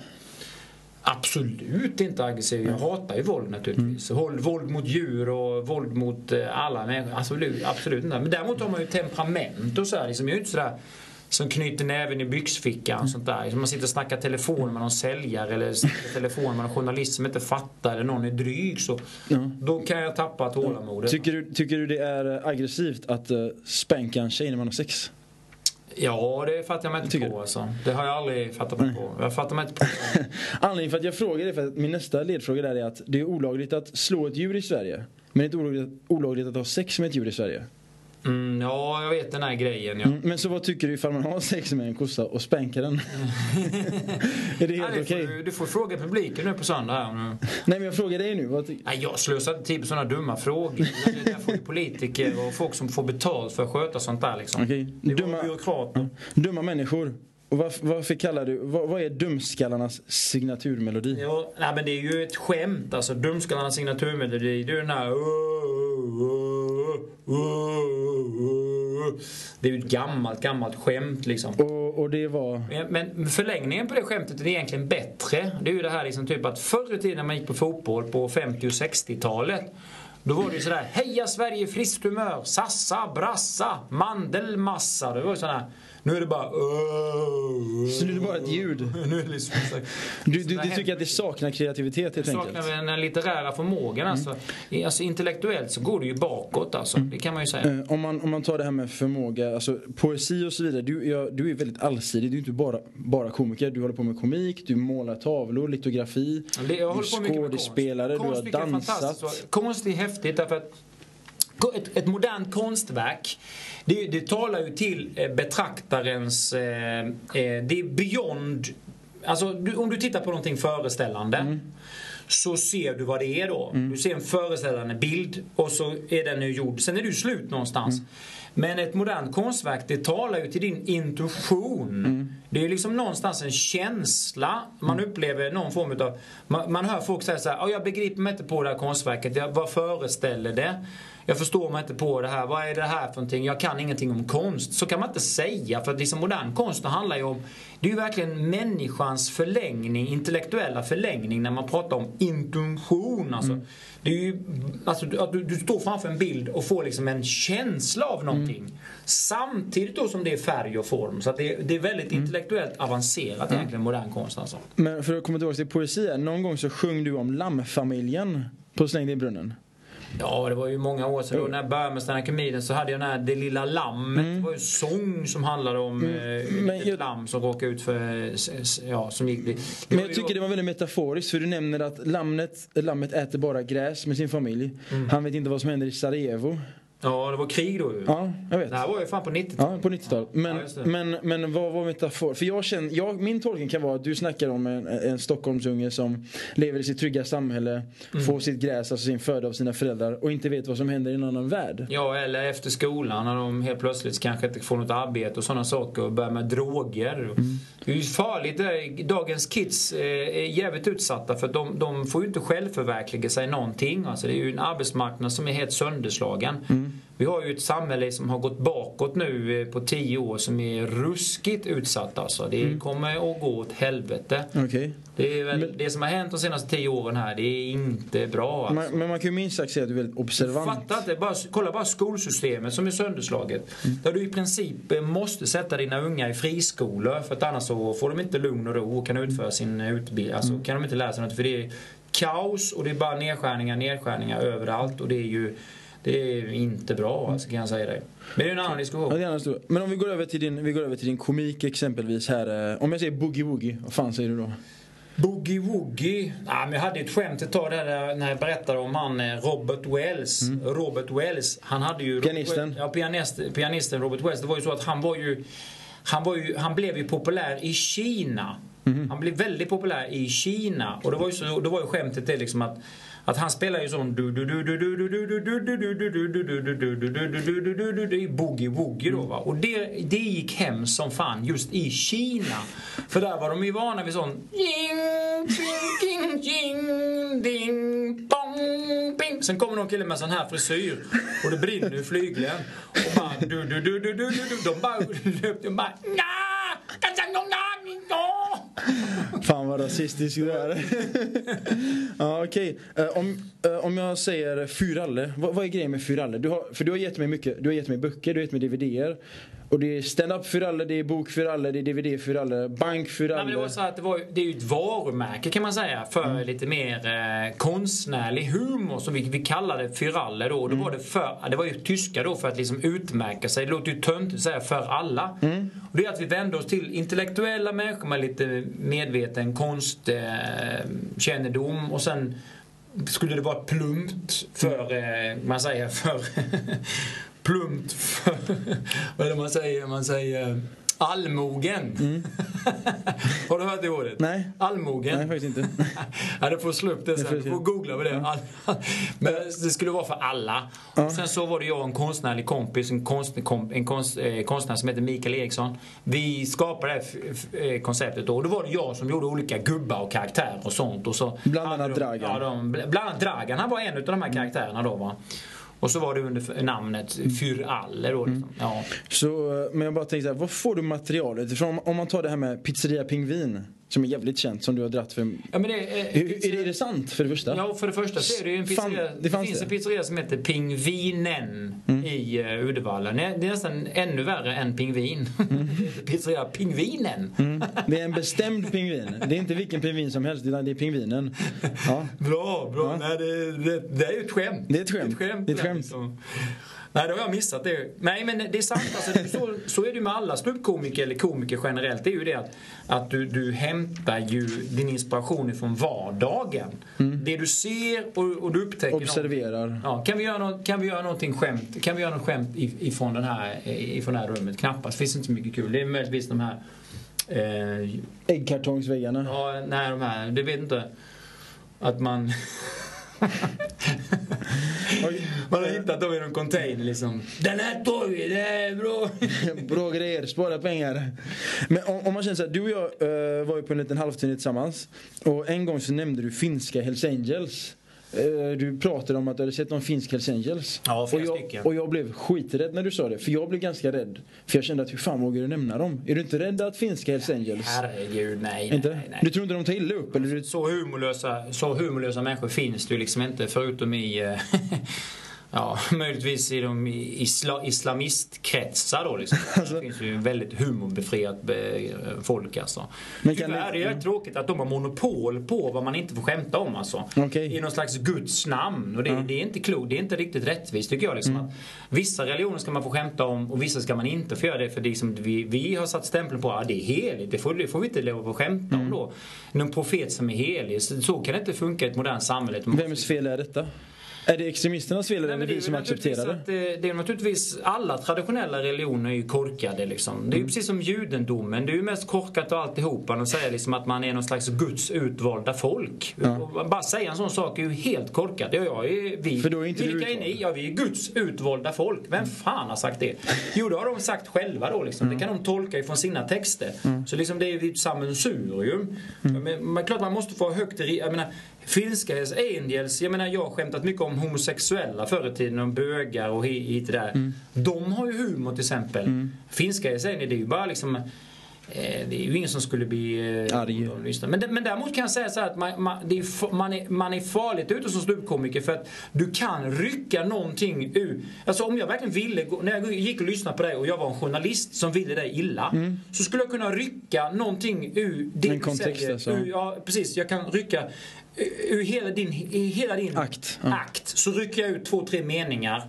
Absolut inte aggressiv. Jag hatar ju våld naturligtvis. Våld, våld mot djur och våld mot eh, alla människor. Absolut, absolut inte. Men däremot har man ju temperament och så här. Liksom, jag är inte sådär som knyter näven i byxfickan och sånt där. Man sitter och snackar telefon med någon säljare eller snackar telefon med någon journalist som inte fattar eller någon är dryg så Ja. då kan jag tappa tålamodet. Tycker du, tycker du det är aggressivt att uh, spänka en tjej när man har sex? Ja, det fattar jag mig inte Tycker på du? alltså. Det har jag aldrig fattat mig på. Jag fattar mig inte på Anledningen för att jag frågar är för att min nästa ledfråga där är att det är olagligt att slå ett djur i Sverige. Men det är inte olagligt, olagligt att ha sex med ett djur i Sverige. Mm, Ja, jag vet den här grejen ja. Mm, Men så vad tycker du ifall man har sex med en kossa och spänkar den? är det helt okej? får, du- får fråga publiken nu på söndag här. nu. Nej men jag frågar dig nu. Vad Nej, jag slösar inte tid på sådana dumma frågor. Det där får politiker och folk som får betalt för att sköta sånt där liksom. Okej. Det Dumma- byråkrater. Dumma människor. Och varför, varför kallar du, vad, vad är dumskallarnas signaturmelodi? Ja, nej, men det är ju ett skämt alltså. Dumskallarnas signaturmelodi. Det är ju den här... Det är ju ett gammalt, gammalt skämt liksom. Och, och det var... Men förlängningen på det skämtet är egentligen bättre. Det är ju det här liksom typ att förr i tiden när man gick på fotboll på 50 och 60-talet då var det ju sådär Heja Sverige, friskt humör, sassa, brassa, mandelmassa. Det var ju sådär Nu är det bara Så nu är det bara ett ljud? Nu är det liksom så- Du, du, du tycker att det saknar kreativitet helt saknar enkelt? vi den litterära förmågan alltså. I- alltså. Intellektuellt så går det ju bakåt alltså. Det kan man ju säga. Eh, Om man, om man tar det här med förmåga, alltså poesi och så vidare. Du, ja, du är väldigt allsidig, du är inte bara, bara komiker. Du håller på med komik, du målar tavlor, litografi. Det- jag du med skådespelare, konst. du har jag är dansat. Konst är häftigt därför att ett, ett modernt konstverk det, det talar ju till eh, betraktarens... Eh, eh, det är beyond... Alltså du, om du tittar på någonting föreställande Mm så ser du vad det är då. Du ser en föreställande bild och så är den nu gjord. Sen är du slut någonstans. Men ett modernt konstverk det talar ju till din intuition. Det är liksom någonstans en känsla man upplever någon form av... Man, man hör folk säga så här, "Ja, jag begriper mig inte på det här konstverket. Jag, vad föreställer det? Jag förstår mig inte på det här. Vad är det här för någonting? Jag kan ingenting om konst. Så kan man inte säga. För att liksom modern konst handlar ju om... Det är ju verkligen människans förlängning, intellektuella förlängning när man pratar om intuition. Alltså. Det är ju, alltså, att du, du står framför en bild och får liksom en känsla av någonting. Samtidigt då som det är färg och form. Så det, det är väldigt intellektuellt avancerat egentligen, modern konst alltså. Men för att komma tillbaka till poesi, någon gång så sjöng du om lammfamiljen på Släng dig i brunnen. Ja, det var ju många år sedan. Då, när jag började med stand så hade jag den här Det lilla lammet. Det var ju en sång som handlade om eh, Men ett jag- lamm som råkade ut för... eh, Ja, som gick... Men jag tycker det var väldigt metaforiskt för du nämner att lammet, lammet äter bara gräs med sin familj. Mm. Han vet inte vad som händer i Sarajevo. Ja, det var krig då ju. Ja, jag vet. Det här var ju fan på 90-talet. Ja, på 90-talet. Men, Ja, men, men vad var metafor? För jag känner, jag, min tolkning kan vara att du snackar om en, en Stockholmsunge som lever i sitt trygga samhälle, Mm. får sitt gräs, alltså sin föda av sina föräldrar och inte vet vad som händer i en annan värld. Ja, eller efter skolan när de helt plötsligt kanske inte får något arbete och sådana saker och börjar med droger. Det är ju farligt. det är- Dagens kids eh, är jävligt utsatta för de, de får ju inte självförverkliga sig någonting. Alltså det är ju en arbetsmarknad som är helt sönderslagen. Vi har ju ett samhälle som har gått bakåt nu eh, på tio år som är ruskigt utsatt alltså. Det kommer att gå åt helvete. Okej. Det, är väl, det som har hänt de senaste tio åren här, det är inte bra alltså. Man, men man kan ju minst sagt säga att du är väldigt observant. Fatta inte, bara, kolla bara skolsystemet som är sönderslaget. Där du i princip eh, måste sätta dina unga i friskolor för att annars så får de inte lugn och ro och kan utföra sin utbildning. Alltså kan de inte lära sig något för det är kaos och det är bara nedskärningar, nedskärningar överallt och det är ju det är inte bra alltså, kan jag säga dig. Men det är en annan Ja, diskussion. det är en annan historia. Men om vi går över till din, vi går över till din komik exempelvis här. eh, Om jag säger boogie woogie, vad fan säger du då? Boogie Woogie. Ja, men jag hade ett skämt ett tag där, där när jag berättade om han eh, Robert Wells. Robert Wells, han hade ju... Pianisten. Ja, pianist, pianisten Robert Wells. Det var ju så att han var ju... Han, var ju, han blev ju populär i Kina. Han blev väldigt populär i Kina. Och det var ju, så, det var ju skämtet det liksom att att han spelar ju sån boogie-woogie då. Och det, gick hem som fan just i Kina. För där var de ju vana vid sån Sen kommer någon kille med sån här frisyr och det brinner i flygeln. Och bara De bara löpte bara! Fan vad rasistisk du är. ja, okej. Eh, om, eh, om jag säger Fyralle, vad, vad är grejen med Fyralle? Du har, för du har gett mig mycket, du har gett mig böcker, du har gett mig DVDer. Och det är stand-up Fyralle, det är bok Fyralle, det är DVD Fyralle, bank Nej, Fyralle. men det, var så att det, var, det är ju ett varumärke kan man säga för lite mer eh, konstnärlig humor som vi, vi kallade fyralle då. Och Då var det, för, det var ju tyska då för att liksom utmärka sig. Det låter ju töntigt att säga för alla. Och det är att vi vände oss till intellektuella människor med lite medveten konstkännedom eh, och sen skulle det vara plumpt för, eh, man säger för plumpt vad är det man säger? Man säger allmogen. Har du hört det ordet? Nej. Allmogen. Nej, faktiskt inte. ja, du får slå upp det sen. Du får googla på det. All- Men det skulle vara för alla. Och sen så var det jag och en konstnärlig kompis, en, konst, en konst, eh, konstnär som heter Mikael Eriksson. Vi skapade det här eh, konceptet då. Och då var det jag som gjorde olika gubbar och karaktärer och sånt. Och så Bland annat Dragan. Ja, de, bland annat Dragan. Han var en av de här karaktärerna då va. Och så var det under namnet Fyralle då. Liksom. Ja. Så, eh, men jag bara tänkte var får du materialet ifrån? Om man tar det här med Pizzeria Pingvin, som är jävligt känt, som du har dratt för. Ja, men det, Är, är, det, är det sant för det första? Ja, för det första så är det ju en Fan, pizzeria. det det, fanns finns det. en pizzeria som heter Pingvinen i uh, Uddevalla. Det är det nästan ännu värre än pingvin. Det heter pizzeria Pingvinen. Det är en bestämd pingvin. Det är inte vilken pingvin som helst, utan det är pingvinen. Ja. Bra, bra. Ja. Nej, det, det, det är ju ett skämt. Det är ett skämt. Det är ett skämt. Det är ett skämt. Nej, då har jag missat det. Nej, men det är sant. Alltså, det är så, så är det ju med alla ståuppkomiker eller komiker generellt. Det är ju det att, att du, du hämtar ju din inspiration ifrån vardagen. Det du ser och, och du upptäcker. Observerar. Ja, kan, vi göra något, kan vi göra någonting skämt? Kan vi göra något skämt if- ifrån, den här, ifrån det här rummet? Knappast. Det finns inte så mycket kul. Det är möjligtvis de här... Eh, Äggkartongsväggarna. ja, nej, de här... Du vet inte. Att man... man har hittat dem i någon container liksom. Den här tar vi, det är bra. Bra grejer, spara pengar. Men om, om man känner så här, du och jag uh, var ju på en liten halvturné tillsammans. Och en gång så nämnde du finska Hells Angels. Eh, du pratade om att du hade sett någon finsk Hells Angels. Ja, och jag, och jag blev skiträdd när du sa det. För jag blev ganska rädd. För jag kände att hur fan vågar du nämna dem? Är du inte rädd att finska Hells Angels? Herregud, nej. inte? nej, nej. Du tror inte de tar illa upp? Eller. Så humorlösa, så humorlösa människor finns det ju liksom inte förutom i eh, Ja, möjligtvis i de isla, islamistkretsar då liksom. Alltså- Det finns ju väldigt humorbefriat eh, folk alltså. Men kan Tyvärr det- är det tråkigt att de har monopol på vad man inte får skämta om alltså. Okej. I någon slags Guds namn. Och det, det är inte klokt, det är inte riktigt rättvist tycker jag. Liksom, Mm. vissa religioner ska man få skämta om och vissa ska man inte få göra det. För det liksom, vi, vi har satt stämpeln på att det är heligt, det får, det får vi inte lov att skämta Mm. om då. Någon profet som är helig, så, så kan det inte funka i ett modernt samhälle. Vems fel är detta? Är det extremisternas fel eller är det vi som accepterar det? att, eh, det är naturligtvis alla traditionella religioner är ju korkade liksom. Det är Mm. ju precis som judendomen. Det är ju mest korkat och alltihopa att säga liksom att man är någon slags Guds utvalda folk. Och bara säga en sån sak är ju helt korkat. Ja, ja, är vi, För då är inte vilka är ni? Ja, vi är Guds utvalda folk. Vem fan har sagt det? Jo, det har de sagt själva då liksom. Mm. Det kan de tolka ifrån sina texter. Så liksom det är ju ett sammelsurium. Mm. Men, men klart man måste få högt. Jag menar, Finska Hells Angels, jag menar jag har skämtat mycket om homosexuella förr i tiden, om bögar och hi- hit och där. Mm. De har ju humor till exempel. Finska Hells Angels, det är ju bara liksom eh, det är ju ingen som skulle bli eh, Arg. Men, men däremot kan jag säga så att man, man, det är, man, är, man är farligt ute som ståuppkomiker för att du kan rycka någonting ur... Alltså om jag verkligen ville, när jag gick och lyssnade på dig och jag var en journalist som ville dig illa. Så skulle jag kunna rycka någonting ur det du kontext, säger. alltså. Ur, ja, precis. Jag kan rycka ur- hela din, hela din Akt, ja. akt. Så rycker jag ut två, tre meningar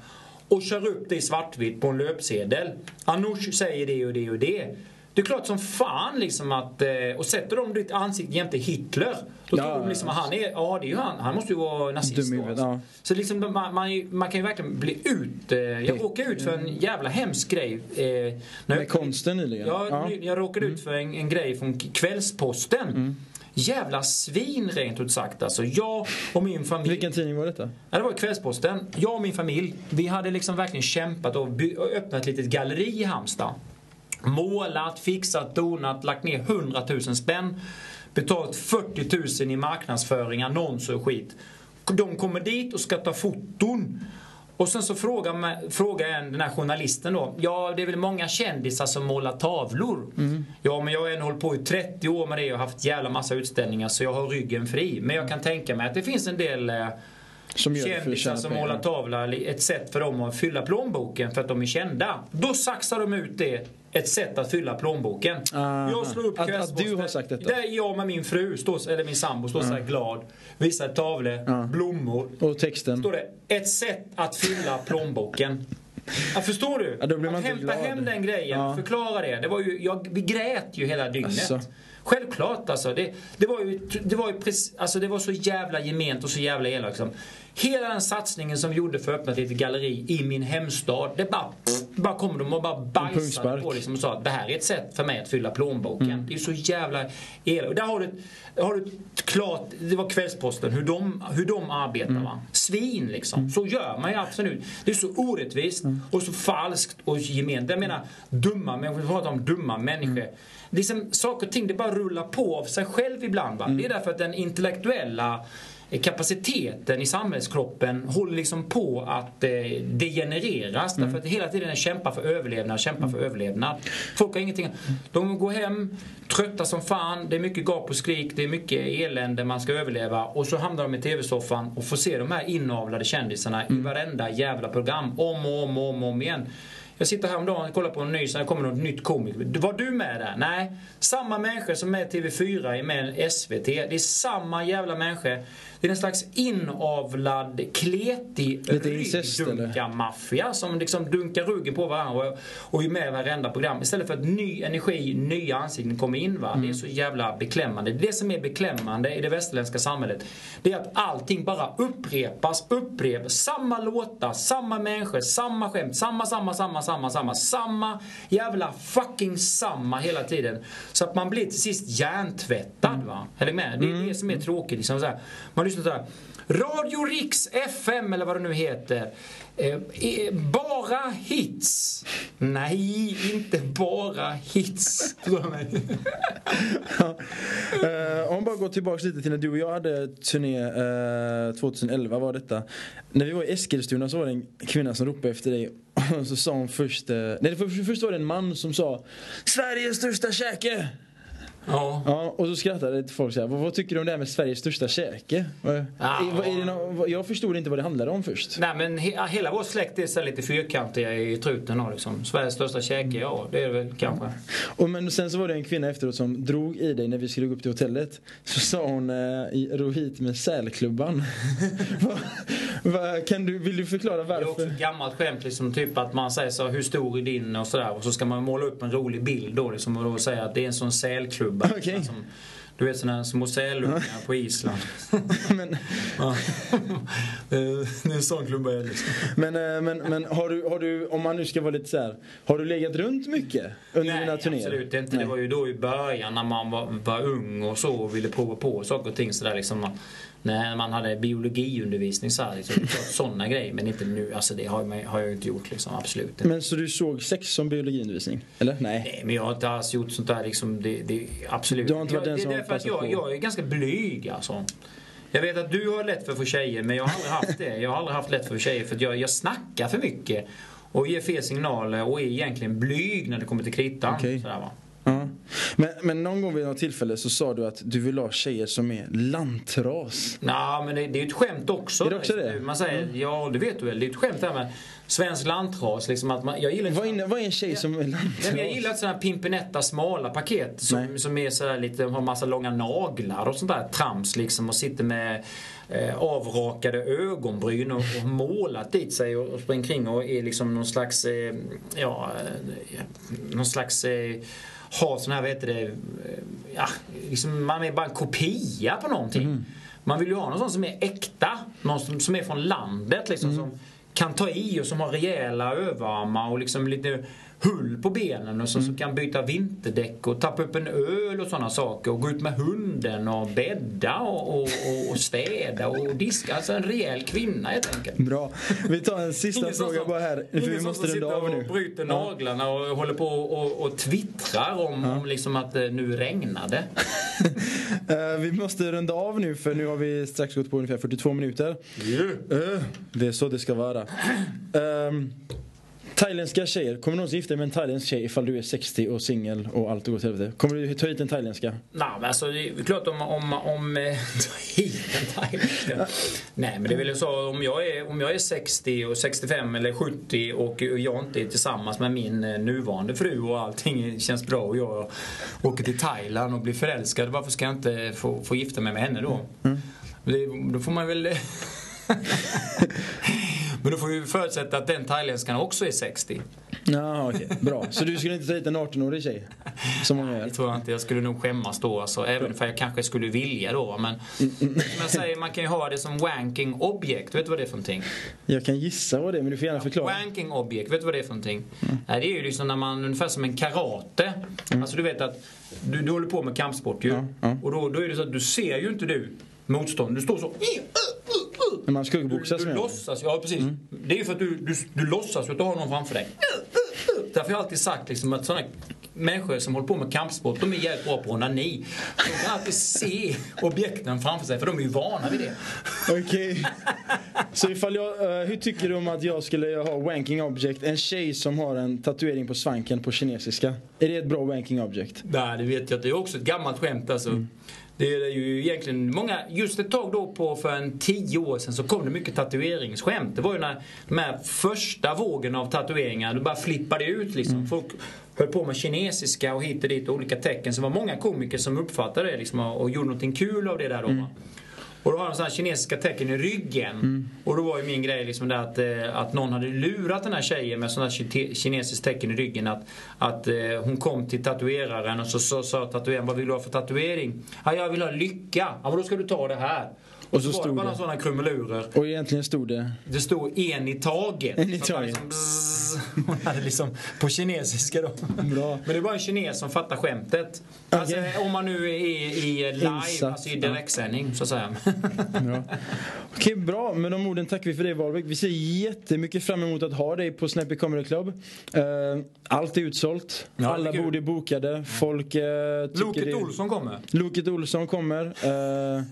och kör upp det i svartvitt på en löpsedel. Anoush säger det och det och det. Det är klart som fan liksom att... eh, Och sätter de ditt ansikte jämte Hitler. Då Ja, tror de liksom att han är... Ja, det är ju han. Han måste ju vara nazist Dum alltså. ja. Så liksom man, man, man kan ju verkligen bli ut... eh, Jag råkade ut för en jävla hemsk grej. eh, när Med jag- konsten nyligen? Ja, Ja. jag råkade ut för en, en grej från Kvällsposten. Mm. Jävla svin rent ut sagt alltså. Jag och min familj. Vilken tidning var detta? Ja, det var Kvällsposten. Jag och min familj, vi hade liksom verkligen kämpat och, och öppnat ett litet galleri i Halmstad. Målat, fixat, donat, lagt ner 100 000 spänn. Betalt 40 000 i marknadsföring, annonser och skit. De kommer dit och ska ta foton. Och sen så frågar, frågar en, den här journalisten då. Ja, det är väl många kändisar som målar tavlor. Ja, men jag har ändå hållit på i 30 år med det och haft jävla massa utställningar så jag har ryggen fri. Men jag kan tänka mig att det finns en del eh, Som kändisar som målar tavla, ett sätt för dem att fylla plånboken för att de är kända. Då saxar de ut det, ett sätt att fylla plånboken. Aha. Jag slår upp Att- att du har sagt detta? Där jag med min fru, står, eller min sambo, står så här glad, visar tavlor, blommor. Och texten? Står det, ett sätt att fylla plånboken. Ja, förstår du? Ja, då blir man att hämta glad. hem den grejen, Ja. förklara det. det var ju, jag, vi grät ju hela dygnet. Asså. Självklart alltså. Det, det var ju, det var ju precis, alltså det var så jävla gement och så jävla elakt. Liksom. Hela den satsningen som vi gjorde för att öppna ett litet galleri i min hemstad. Det bara, bara kom de och bara bajsade på liksom och sa att det här är ett sätt för mig att fylla plånboken. Det är så jävla elakt. Och där har du, har du ett klart, det var Kvällsposten, hur de, hur de arbetar va. Svin liksom. Så gör man ju absolut. Det är så orättvist och så falskt och gement. Jag menar dumma människor, vi pratar om dumma människor. Det är som, saker och ting det bara rullar på av sig själv ibland. Va? Det är därför att den intellektuella eh, kapaciteten i samhällskroppen håller liksom på att eh, degenereras. Därför att hela tiden kämpar för överlevnad, kämpar för överlevnad. Folk har ingenting. De går hem, trötta som fan, det är mycket gap och skrik, det är mycket elände, man ska överleva. Och så hamnar de i TV-soffan och får se de här inavlade kändisarna i varenda jävla program. Om och om och om, och om igen. Jag sitter häromdagen och kollar på en ny, så det kommer något nytt komik. Var du med där? Nej. Samma människor som är TV4 är med i SVT. Det är samma jävla människor. Det är en slags inavlad, kletig ryggdunkarmaffia som liksom dunkar ryggen på varandra och, och är med i varenda program. Istället för att ny energi, nya ansikten kommer in. Va? Det är så jävla beklämmande. Det som är beklämmande i det västerländska samhället det är att allting bara upprepas, upprepas. Samma låtar, samma människor, samma skämt, samma, samma, samma, samma, samma. Samma jävla fucking samma hela tiden. Så att man blir till sist hjärntvättad. Va? Är ni med? Det är det som är tråkigt. Liksom, så här. Man lyssnat så här. Radio Riks FM eller vad det nu heter. Eh, eh, bara hits. Nej, inte bara hits. Tror jag mig. Eh, om bara går tillbaka lite till när du och jag hade turné eh, 2011 var detta. När vi var i Eskilstuna så var det en kvinna som ropade efter dig och så sa hon först, eh, nej först var det en man som sa Sveriges största käke! Ja. Ja, och så skrattade folk så här, vad, vad tycker du om det här med Sveriges största käke? Ja. är, vad, är det nå- vad, jag förstod inte vad det handlade om först. Nej men he, hela vår släkt är så lite fyrkantiga i truten och liksom. Sveriges största käke, ja det är det väl kanske. Och men sen så var det en kvinna efteråt som drog i dig när vi skulle gå upp till hotellet. Så sa hon, eh, ro hit med sälklubban. Va, va, kan du, vill du förklara Det är också varför? ett gammalt skämt liksom, typ att man säger så hur stor är din och sådär och så ska man måla upp en rolig bild då liksom och då säga att det är en sån sälklubba. Okej. Som, du vet här små sälungar på Island. Men, Ja. det är en sån klubba jag liksom. men, eh, men, men har, du, har du, om man nu ska vara lite så här, har du legat runt mycket under dina Nej, turnéer? absolut inte. Det var ju då i början när man var, var ung och så och ville prova på saker och ting sådär liksom. När man hade biologiundervisning så här, liksom, sådana grejer. Men inte nu. Alltså det har, man, har jag inte gjort liksom. Absolut inte. Men så du såg sex som biologiundervisning? Eller? Nej. Nej, men jag har inte alls gjort sånt där liksom. Det, det, absolut. Du har inte varit jag, den det som är har att jag, jag är ganska blyg alltså. Jag vet att du har lätt för att få tjejer, men jag har aldrig haft det. Jag har aldrig haft lätt för tjejer för att jag, jag snackar för mycket. Och ger fel signaler och är egentligen blyg när det kommer till kritan. Okej. Sådär, va? Ja. Men, men någon gång vid något tillfälle så sa du att du vill ha tjejer som är lantras. Nej, men det, det är ju ett skämt också. Är det också det? Man säger, ja det vet du väl, det är ett skämt det här med svensk lantras. Liksom att man, jag gillar Vad är, vad är en tjej som är lantras? jag gillar inte sådana här pimpinetta smala paket som, Nej. som är sådär lite, har massa långa naglar och sånt där trams liksom och sitter med avrakade ögonbryn och, och målat dit sig och, och springer kring och är liksom någon slags, eh, ja, eh, någon slags eh, har sån här, vad heter det, eh, ja, liksom man är bara en kopia på någonting. Man vill ju ha någon sån som är äkta, någon som, som är från landet liksom. Som, kan ta i och som har rejäla överarmar och liksom lite hull på benen och som, som kan byta vinterdäck och tappa upp en öl och sådana saker och gå ut med hunden och bädda och, och, och, och städa och diska. Alltså en rejäl kvinna helt enkelt. Bra. Vi tar en sista fråga som- bara här. För vi måste som sitter av nu. och bryter Ja. naglarna och håller på och, och twittrar om, om liksom att eh, nu regnade. Eh, vi måste runda av nu för nu har vi strax gått på ungefär 42 minuter. Eh, det är så det ska vara. Um, thailändska tjejer, kommer du någonsin gifta dig med en thailändsk tjej ifall du är 60 och singel och allt går åt helvete? Kommer du ta hit en thailändska? Nej men alltså det är klart om, om, om eh, ta hit en thailändska. Nej men det är väl så om jag är, om jag är 60 och 65 eller 70 och jag inte är tillsammans med min eh, nuvarande fru och allting känns bra och jag åker till Thailand och blir förälskad. Varför ska jag inte få, få gifta mig med henne då? Det, då får man väl Men då får vi förutsätta att den thailändskan också är 60. Ja, okej. Bra. Så du skulle inte ta hit en 18-årig tjej? Som många gör? Det tror jag inte. Jag skulle nog skämmas då. Alltså, även för jag kanske skulle vilja då. Men som jag säger, man kan ju ha det som wanking objekt. Vet du vad det är för någonting? Jag kan gissa vad det är, men du får gärna förklara. Wanking objekt, vet du vad det är för någonting? Nej, det är ju liksom när man, ungefär som en karate. Alltså du vet att du, du håller på med kampsport ju. Ja, ja. Och då, då är det så att du ser ju inte du motstånd. Du står så. När man Du, skuggboxas du med den. låtsas, ja precis. Det är ju för att du, du, du låtsas att du har någon framför dig. Därför har jag alltid sagt liksom att sådana människor som håller på med kampsport, de är jävligt bra på onani. De kan alltid se objekten framför sig, för de är ju vana vid det. Okej. Så ifall jag, eh, hur tycker du om att jag skulle ha wanking object? En tjej som har en tatuering på svanken på kinesiska. Är det ett bra wanking object? Nej, det vet jag att det är också ett gammalt skämt alltså. Det är ju egentligen många, just ett tag då på för en tio år sedan så kom det mycket tatueringsskämt. Det var ju när de här första vågen av tatueringar, det bara flippade ut liksom. Folk höll på med kinesiska och hit och dit och olika tecken. Så det var många komiker som uppfattade det liksom och, och gjorde någonting kul av det där då. va. Och då har de sådana kinesiska tecken i ryggen. Och då var ju min grej liksom det att, eh, att någon hade lurat den här tjejen med sådana kinesiskt tecken i ryggen. Att, att eh, hon kom till tatueraren och så sa tatueraren vad vill du ha för tatuering? Ja, jag vill ha lycka. Ja, men då ska du ta det här. Och så, så var det bara sådana krumelurer. Och egentligen stod det? Det stod en i taget. En i taget. Liksom, hon hade liksom på kinesiska då. Bra. Men det var en kines som fattade skämtet. Okay. Alltså, om man nu är i live, Insatt. alltså i direktsändning så att säga. Bra. Okej, bra. Med de orden tackar vi för det Wahlbeck. Vi ser jättemycket fram emot att ha dig på Snappy Comedy Club. Uh, allt är utsålt. Ja, Alla bord är bokade. Folk uh, Loket det... Olsson kommer. Loket Olsson kommer. Uh,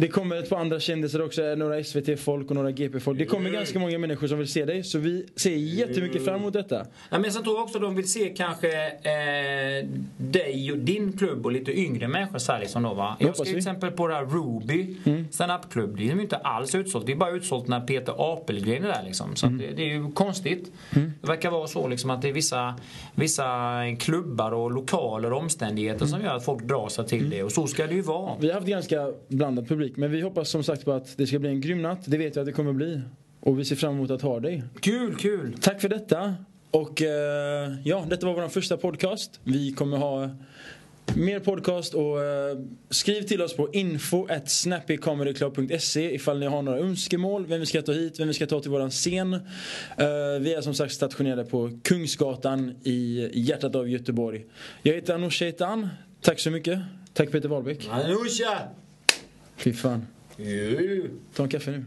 det kommer ett par andra kändisar också. Några SVT-folk och några GP-folk. Det kommer ganska många människor som vill se dig. Så vi ser jättemycket fram emot detta. Ja, men sen tror jag också att de vill se kanske eh, dig och din klubb och lite yngre människor så här liksom då va. Jag ska till exempel på det här Ruby mm. stand-up-klubb. Det är ju inte alls utsålt. Det är bara utsålt när Peter Apelgren är där liksom. Så mm. det, det, är ju konstigt. Mm. Det verkar vara så liksom att det är vissa, vissa klubbar och lokaler och omständigheter som gör att folk drar sig till mm. det. Och så ska det ju vara. Vi har haft ganska blandad publik. Men vi hoppas som sagt på att det ska bli en grym natt. Det vet jag att det kommer bli. Och vi ser fram emot att ha dig. Kul, kul! Tack för detta. Och eh, ja, detta var vår första podcast. Vi kommer ha mer podcast och eh, skriv till oss på info at snappycomedyclub.se ifall ni har några önskemål, vem vi ska ta hit, vem vi ska ta till våran scen. Eh, vi är som sagt stationerade på Kungsgatan i hjärtat av Göteborg. Jag heter Anoush. Tack så mycket. Tack Peter Wahlbeck. Anusha! Fy fan. Ta en kaffe nu.